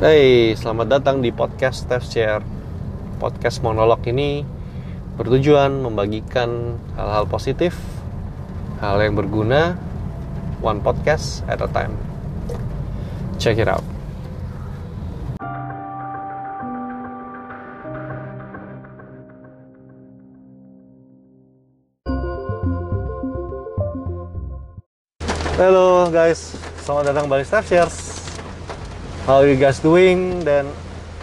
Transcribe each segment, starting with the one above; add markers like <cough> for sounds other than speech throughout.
Hey, selamat datang di podcast Steph Share. Podcast monolog ini bertujuan membagikan hal-hal positif, hal yang berguna, one podcast at a time. Check it out. Halo guys, selamat datang balik Steph Shares. How you guys doing? Dan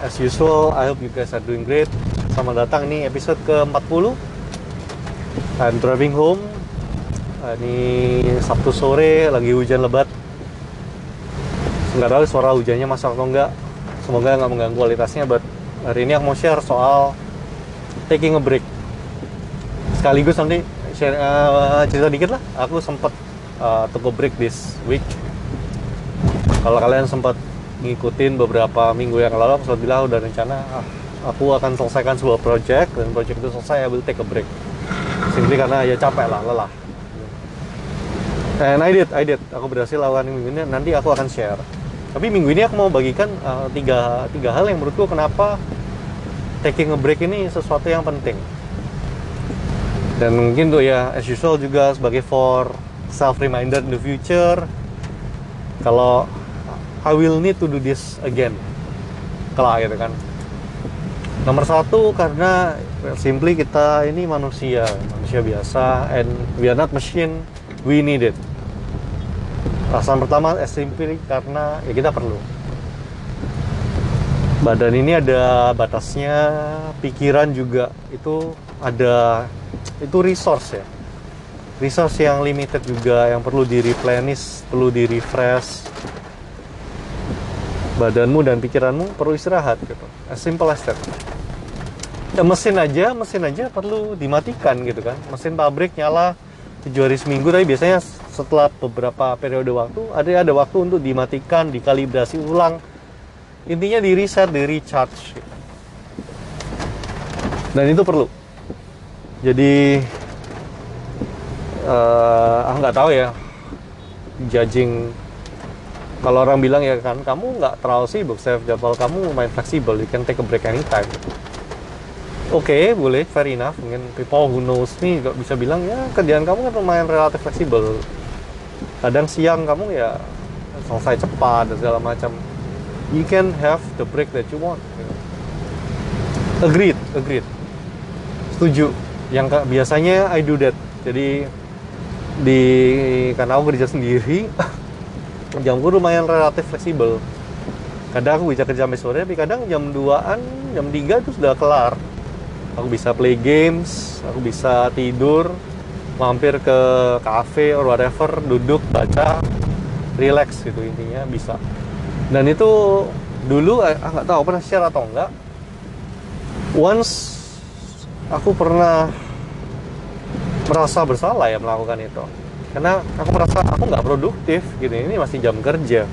as usual, I hope you guys are doing great. Selamat datang nih episode ke-40. I'm driving home. Uh, Ini Sabtu sore, lagi hujan lebat. Nggak tahu suara hujannya masuk atau enggak. Semoga nggak mengganggu kualitasnya. But hari ini aku mau share soal taking a break. Sekaligus nanti share uh, cerita dikit lah. Aku sempat uh, took a break this week. Kalau kalian sempat ngikutin beberapa minggu yang lalu, aku sempat bilang udah rencana ah, aku akan selesaikan sebuah project dan project itu selesai, I will take a break. Simply karena ya capek lah, lelah. And I did, I did. Aku berhasil lakukan minggu ini. Nanti aku akan share. Tapi minggu ini aku mau bagikan uh, tiga, tiga hal yang menurutku kenapa taking a break ini sesuatu yang penting. Dan mungkin tuh ya, as usual juga sebagai for self reminder in the future kalau I will need to do this again. Kelak gitu kan. Nomor satu karena simply kita ini manusia manusia biasa and we are not machine we need it. Alasan pertama as simply karena ya kita perlu. Badan ini ada batasnya pikiran juga itu ada itu resource ya. Resource yang limited juga yang perlu di replenish, perlu di refresh. Badanmu dan pikiranmu perlu istirahat gitu. As simple as that. Ya, mesin aja, mesin aja perlu dimatikan gitu kan. Mesin pabrik nyala tujuh hari seminggu, tapi biasanya setelah beberapa periode waktu ada ada waktu untuk dimatikan, dikalibrasi ulang. Intinya di reset, di recharge. Gitu. Dan itu perlu. Jadi uh, ah nggak tahu ya judging kalau orang bilang ya kan kamu nggak terlalu sibuk save jadwal kamu main fleksibel you can take a break anytime. Oke okay, boleh fair enough mungkin people who knows nih nggak bisa bilang ya kerjaan kamu kan lumayan relatif fleksibel. Kadang siang kamu ya selesai cepat dan segala macam. You can have the break that you want. Agreed agreed. Setuju. Yang biasanya I do that. Jadi di karena aku kerja sendiri <laughs> jamku lumayan relatif fleksibel. Kadang aku bisa kerja sampai sore tapi kadang jam 2an jam 3 itu sudah kelar. Aku bisa play games aku bisa tidur mampir ke cafe or whatever duduk baca relax gitu intinya bisa. Dan itu dulu ah nggak tahu pernah share atau enggak once aku pernah merasa bersalah ya melakukan itu karena aku merasa aku nggak produktif gitu. Ini masih jam kerja.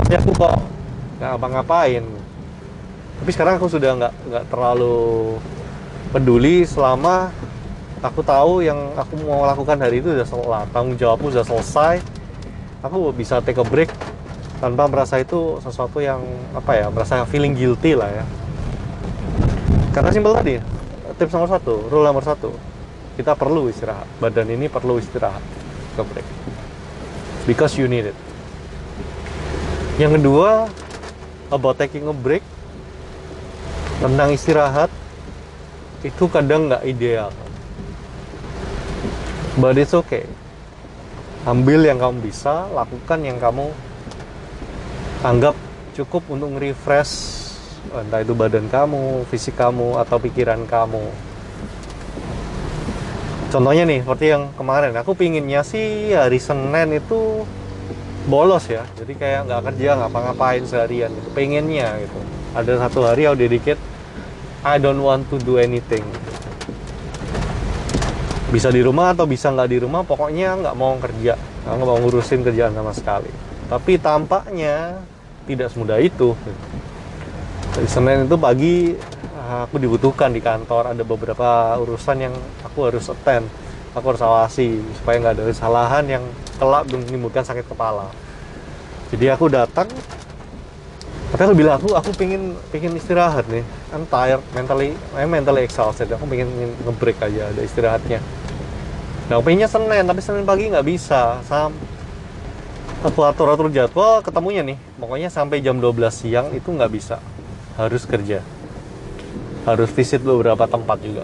Tapi aku kok nggak apa-ngapain tapi sekarang aku sudah nggak nggak terlalu peduli selama aku tahu yang aku mau lakukan hari itu sudah selesai tanggung jawabku sudah selesai. Aku bisa take a break tanpa merasa itu sesuatu yang apa ya merasa feeling guilty lah ya. Karena simpel tadi tips nomor satu rule nomor satu kita perlu istirahat. Badan ini perlu istirahat ke break because you need it. Yang kedua about taking a break tentang istirahat itu kadang nggak ideal. But it's okay. Ambil yang kamu bisa lakukan yang kamu anggap cukup untuk refresh entah itu badan kamu, fisik kamu, atau pikiran kamu contohnya nih seperti yang kemarin aku pinginnya sih hari Senin itu bolos ya. Jadi kayak nggak kerja ngapa-ngapain seharian gitu pengennya gitu. Ada satu hari aku dedicate I don't want to do anything. Bisa di rumah atau bisa nggak di rumah pokoknya nggak mau kerja. Nggak mau ngurusin kerjaan sama sekali. Tapi tampaknya tidak semudah itu. Dari Senin itu pagi aku dibutuhkan di kantor ada beberapa urusan yang aku harus attend aku harus awasi supaya nggak ada kesalahan yang kelak menimbulkan sakit kepala. Jadi aku datang tapi aku bilang aku aku pengen pengen istirahat nih I'm tired mentally I'm mentally exhausted aku pengen ngebreak aja ada istirahatnya. Nah aku pengennya Senin tapi Senin pagi nggak bisa sam aku atur atur jadwal ketemunya nih pokoknya sampai jam 12 siang itu nggak bisa harus kerja harus visit beberapa tempat juga.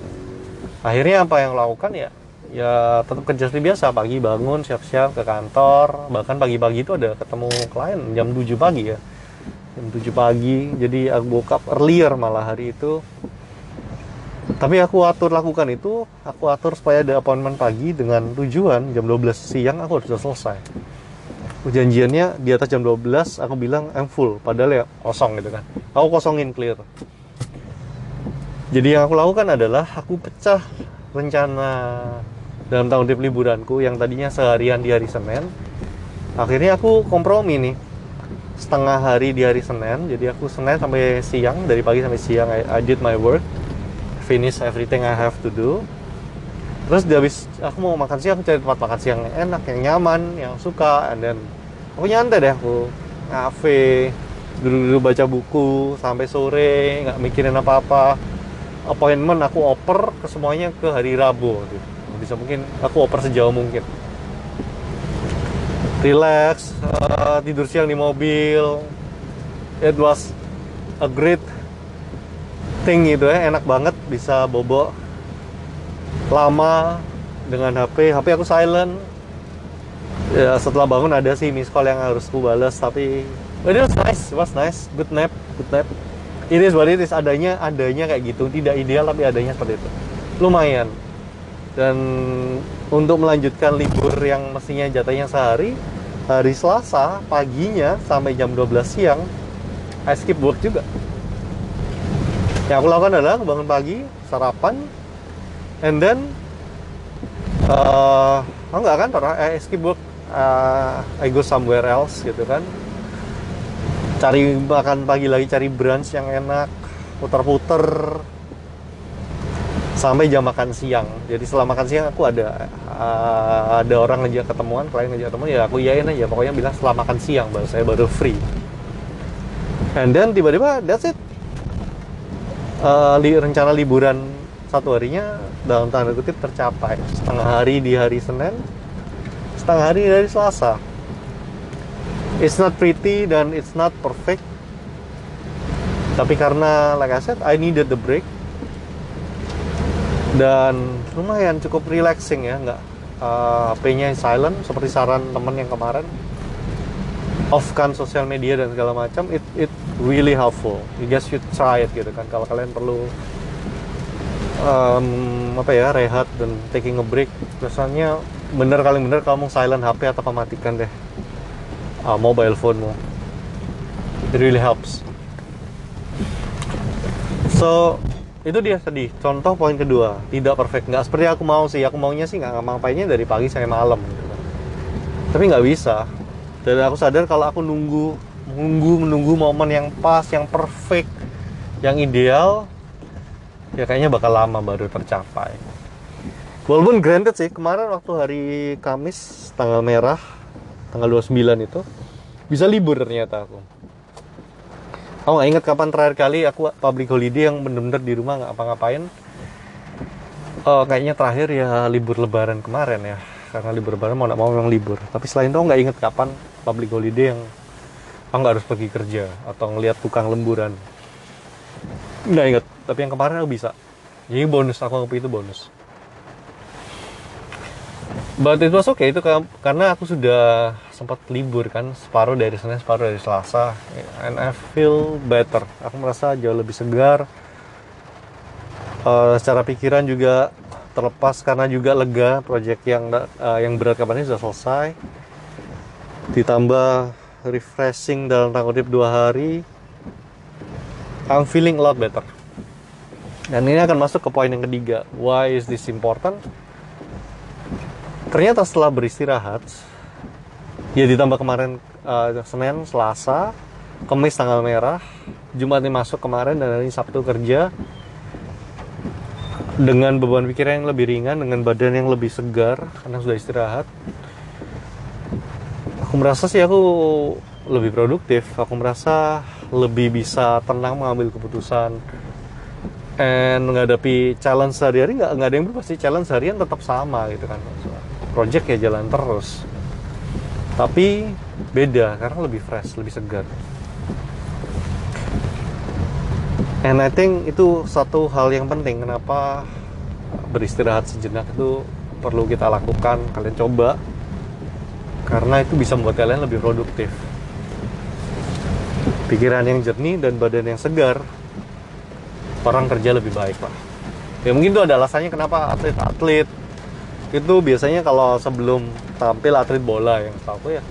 Akhirnya apa yang lakukan ya? Ya tetap kerja seperti biasa. Pagi bangun siap-siap ke kantor. Bahkan pagi-pagi itu ada ketemu klien jam 7 pagi ya. Jam 7 pagi. Jadi aku woke up earlier malah hari itu. Tapi aku atur lakukan itu aku atur supaya ada appointment pagi dengan tujuan jam 12 siang aku harus selesai. Janjiannya di atas jam 12 aku bilang I'm full. Padahal ya kosong gitu kan. Aku kosongin clear jadi yang aku lakukan adalah aku pecah rencana dalam tahun trip liburanku yang tadinya seharian di hari Senin. Akhirnya aku kompromi nih. Setengah hari di hari Senin jadi aku Senin sampai siang dari pagi sampai siang I, I did my work finish everything I have to do. Terus habis aku mau makan siang cari tempat makan siang yang enak yang nyaman yang suka and then aku nyantai deh aku. Ngafe duduk-duduk baca buku sampai sore nggak mikirin apa-apa appointment aku oper ke semuanya ke hari Rabu gitu. bisa mungkin aku oper sejauh mungkin relax, uh, tidur siang di mobil. It was a great thing gitu ya, enak banget bisa bobo lama dengan HP. HP aku silent. Ya, setelah bangun ada sih miss call yang harus ku balas tapi it was nice, it was nice, good nap, good nap. It is what it is, adanya adanya kayak gitu, tidak ideal tapi adanya seperti itu. Lumayan. Dan untuk melanjutkan libur yang mestinya jatahnya sehari, hari Selasa paginya sampai jam 12 siang I skip work juga. Yang aku lakukan adalah bangun pagi sarapan and then uh, oh enggak kan? I skip work uh, I go somewhere else gitu kan cari makan pagi lagi cari brunch yang enak puter-puter sampai jam makan siang. Jadi setelah makan siang aku ada uh, ada orang ngajak ketemuan, klien ngajak ketemuan ya aku iyain aja. Pokoknya bilang setelah makan siang baru saya baru free. And then tiba-tiba that's it. Uh, li rencana liburan satu harinya dalam tanda kutip tercapai. Setengah hari di hari Senin, setengah hari di hari Selasa. It's not pretty dan it's not perfect. Tapi karena like I said, I needed the break. Dan lumayan cukup relaxing ya nggak uh, HP-nya silent seperti saran temen yang kemarin. Off kan sosial media dan segala macam it it really helpful. You guys should try it gitu kan kalau kalian perlu um, apa ya rehat dan taking a break. Biasanya bener kali bener kamu silent HP atau matikan deh uh, mobile phone-mu it really helps. So itu dia tadi. Contoh poin kedua. Tidak perfect. Nggak seperti aku mau sih. Aku maunya sih nggak ngapainnya dari pagi sampai malam gitu kan. tapi nggak bisa. Dan aku sadar kalau aku nunggu menunggu menunggu momen yang pas yang perfect yang ideal ya kayaknya bakal lama baru tercapai. Walaupun granted sih kemarin waktu hari Kamis tanggal merah tanggal 29 itu bisa libur ternyata aku Aku nggak inget kapan terakhir kali aku public holiday yang bener-bener di rumah nggak apa-ngapain. Uh, kayaknya terakhir ya libur lebaran kemarin ya. Karena libur lebaran mau nggak mau memang libur. Tapi selain itu nggak inget kapan public holiday yang aku nggak harus pergi kerja atau ngelihat tukang lemburan. Nggak inget. Tapi yang kemarin aku bisa. Jadi bonus aku anggap itu bonus. But it was okay itu karena aku sudah sempat libur kan separuh dari Senin separuh dari Selasa. And I feel better. Aku merasa jauh lebih segar. Uh, secara pikiran juga terlepas karena juga lega. Project yang uh, yang berat ini sudah selesai. Ditambah refreshing dalam tanggal dua hari. I'm feeling a lot better. Dan ini akan masuk ke poin yang ketiga. Why is this important ternyata setelah beristirahat ya ditambah kemarin uh, Senin Selasa Kamis tanggal merah Jumat ini masuk kemarin dan hari Sabtu kerja dengan beban pikiran yang lebih ringan dengan badan yang lebih segar karena sudah istirahat aku merasa sih aku lebih produktif. Aku merasa lebih bisa tenang mengambil keputusan and menghadapi challenge sehari-hari. Nggak nggak ada yang berubah sih. Challenge harian tetap sama gitu kan project ya jalan terus. Tapi beda karena lebih fresh lebih segar. And I think itu satu hal yang penting kenapa beristirahat sejenak itu perlu kita lakukan kalian coba. Karena itu bisa membuat kalian lebih produktif. Pikiran yang jernih dan badan yang segar orang kerja lebih baik pak. Ya mungkin itu ada alasannya kenapa atlet-atlet itu biasanya kalau sebelum tampil atlet bola yang tahu ya.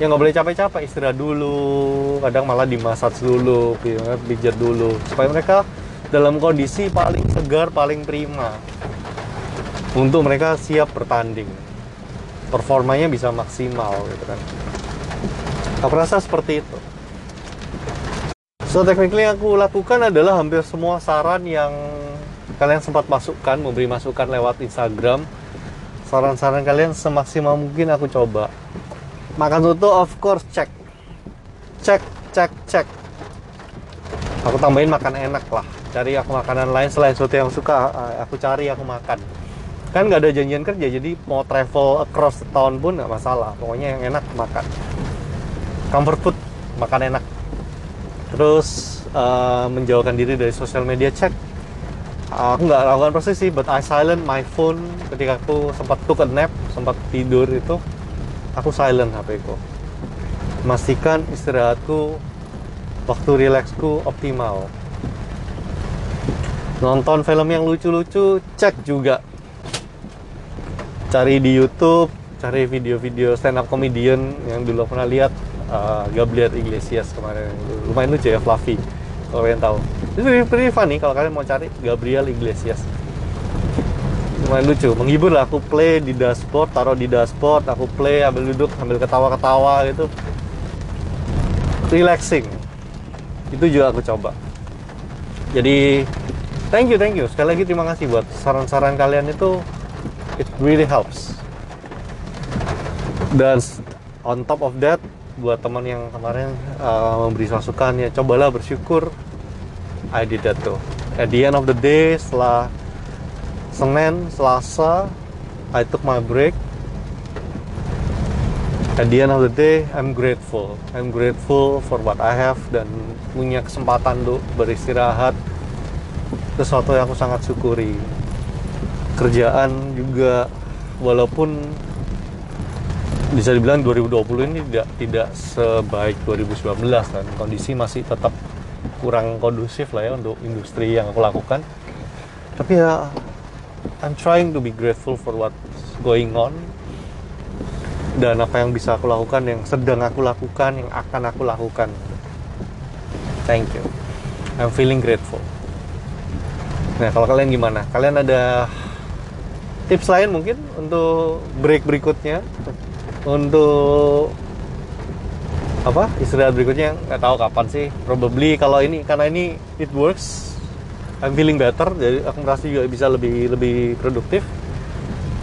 Ya nggak boleh capek-capek istirahat dulu. Kadang malah dimasat dulu pijat dulu. Supaya mereka dalam kondisi paling segar paling prima. Untuk mereka siap bertanding. Performanya bisa maksimal gitu kan. Aku rasa seperti itu. So technically yang aku lakukan adalah hampir semua saran yang kalian sempat masukkan, memberi masukan lewat Instagram. Saran-saran kalian semaksimal mungkin aku coba. Makan soto of course cek. Cek, cek, cek. Aku tambahin makan enak lah. Cari aku makanan lain selain soto yang suka, aku cari aku makan. Kan nggak ada janjian kerja, jadi mau travel across the town pun nggak masalah. Pokoknya yang enak makan. Comfort food, makan enak terus uh, menjauhkan diri dari sosial media cek aku nggak lakukan proses sih but I silent my phone ketika aku sempat took a nap sempat tidur itu. Aku silent HP ku. Memastikan istirahatku waktu relaxku optimal. Nonton film yang lucu-lucu cek juga. Cari di YouTube cari video-video stand up comedian yang dulu pernah lihat uh, Gabriel Iglesias kemarin. Lumayan lucu ya fluffy kalau kalian tahu. Itu pretty, funny kalau kalian mau cari Gabriel Iglesias. Lumayan lucu. Menghibur lah. Aku play di dashboard taruh di dashboard aku play ambil duduk ambil ketawa-ketawa gitu. Relaxing. Itu juga aku coba. Jadi thank you thank you. Sekali lagi terima kasih buat saran-saran kalian itu. It really helps. Dan on top of that buat teman yang kemarin uh, memberi masukan ya cobalah bersyukur. I did that tuh at the end of the day setelah Senin Selasa I took my break. At the end of the day I'm grateful. I'm grateful for what I have dan punya kesempatan untuk beristirahat. Sesuatu yang aku sangat syukuri. Kerjaan juga walaupun bisa dibilang 2020 ini tidak tidak sebaik 2019 kan kondisi masih tetap kurang kondusif lah ya untuk industri yang aku lakukan. Tapi ya I'm trying to be grateful for what's going on dan apa yang bisa aku lakukan yang sedang aku lakukan yang akan aku lakukan. Thank you. I'm feeling grateful. Nah kalau kalian gimana? Kalian ada tips lain mungkin untuk break berikutnya untuk apa? Istirahat berikutnya nggak tahu kapan sih. Probably kalau ini karena ini it works I'm feeling better jadi aku merasa juga bisa lebih lebih produktif.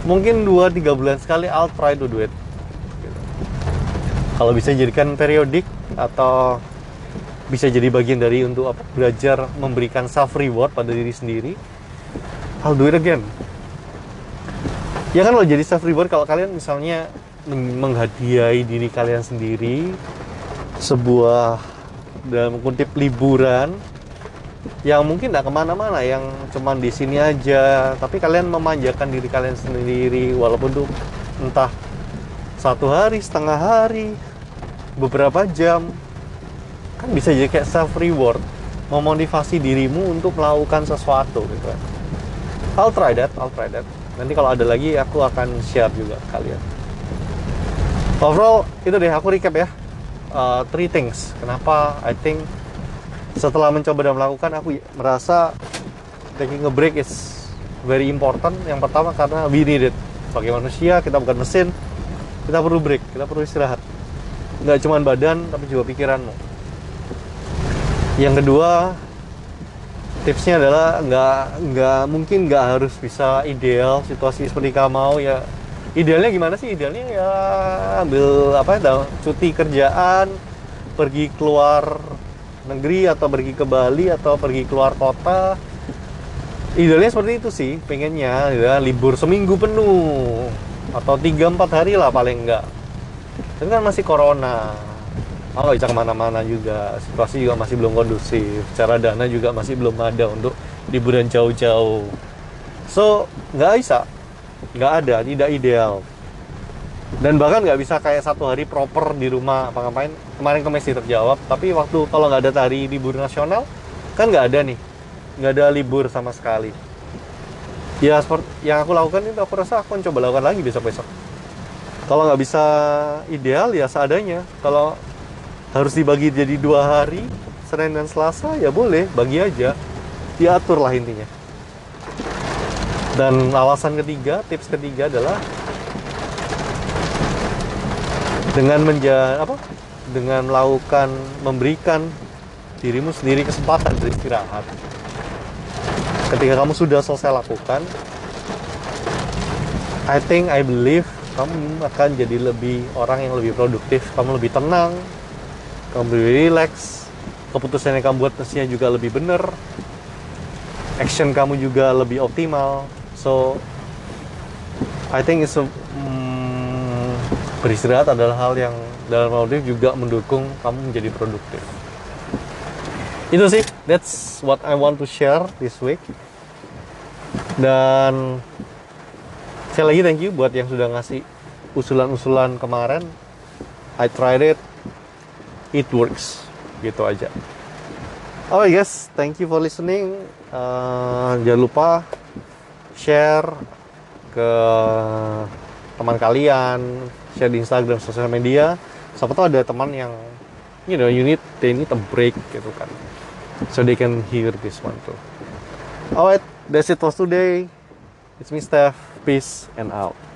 Mungkin 2-3 bulan sekali I'll try to do it. Kalau bisa jadikan periodik atau bisa jadi bagian dari untuk apa belajar memberikan self reward pada diri sendiri I'll do it again. Ya kan lo jadi self reward kalau kalian misalnya menghadiahi diri kalian sendiri sebuah dalam kutip liburan yang mungkin tidak ke mana-mana yang cuman di sini aja tapi kalian memanjakan diri kalian sendiri walaupun tuh entah satu hari setengah hari beberapa jam. Kan bisa jadi kayak self reward memotivasi dirimu untuk melakukan sesuatu gitu. Kan I'll try that I'll try that. Nanti kalau ada lagi aku akan share juga kalian overall itu deh aku recap ya. Uh, three things. Kenapa? I think setelah mencoba dan melakukan aku merasa taking a break is very important. Yang pertama karena we need it. Sebagai manusia kita bukan mesin. Kita perlu break kita perlu istirahat. Nggak cuma badan tapi juga pikiranmu yang kedua tipsnya adalah nggak nggak mungkin nggak harus bisa ideal situasi seperti kamu mau ya idealnya gimana sih? Idealnya ya ambil apa ya cuti kerjaan pergi keluar negeri atau pergi ke Bali atau pergi keluar kota. Idealnya seperti itu sih pengennya ya libur seminggu penuh atau 3-4 hari lah paling enggak tapi kan masih corona. Nggak bisa ke mana-mana juga situasi juga masih belum kondusif cara dana juga masih belum ada untuk liburan jauh-jauh. So nggak bisa nggak ada tidak ideal. Dan bahkan nggak bisa kayak satu hari proper di rumah apa ngapain. Kemarin ke Messi terjawab tapi waktu kalau nggak ada hari libur nasional kan nggak ada nih. Nggak ada libur sama sekali. Ya seperti yang aku lakukan itu aku rasa aku coba lakukan lagi besok besok. Kalau nggak bisa ideal ya seadanya. Kalau harus dibagi jadi dua hari Senin dan Selasa ya boleh bagi aja. Diatur lah intinya dan alasan ketiga tips ketiga adalah dengan menja apa? Dengan melakukan memberikan dirimu sendiri kesempatan beristirahat ketika kamu sudah selesai lakukan I think I believe kamu akan jadi lebih orang yang lebih produktif kamu lebih tenang kamu lebih relax keputusan yang kamu buat mestinya juga lebih benar action kamu juga lebih optimal so I think it's a, mm, beristirahat adalah hal yang dalam produktif juga mendukung kamu menjadi produktif. Itu sih that's what I want to share this week. Dan sekali lagi thank you buat yang sudah ngasih usulan-usulan kemarin. I tried it. It works. Gitu aja. Oh yes thank you for listening. Uh, jangan lupa share ke teman kalian share di Instagram sosial media. Siapa tahu ada teman yang you know you need they need a break gitu kan. So they can hear this one too. Alright that's it for today. It's me Steph. Peace and out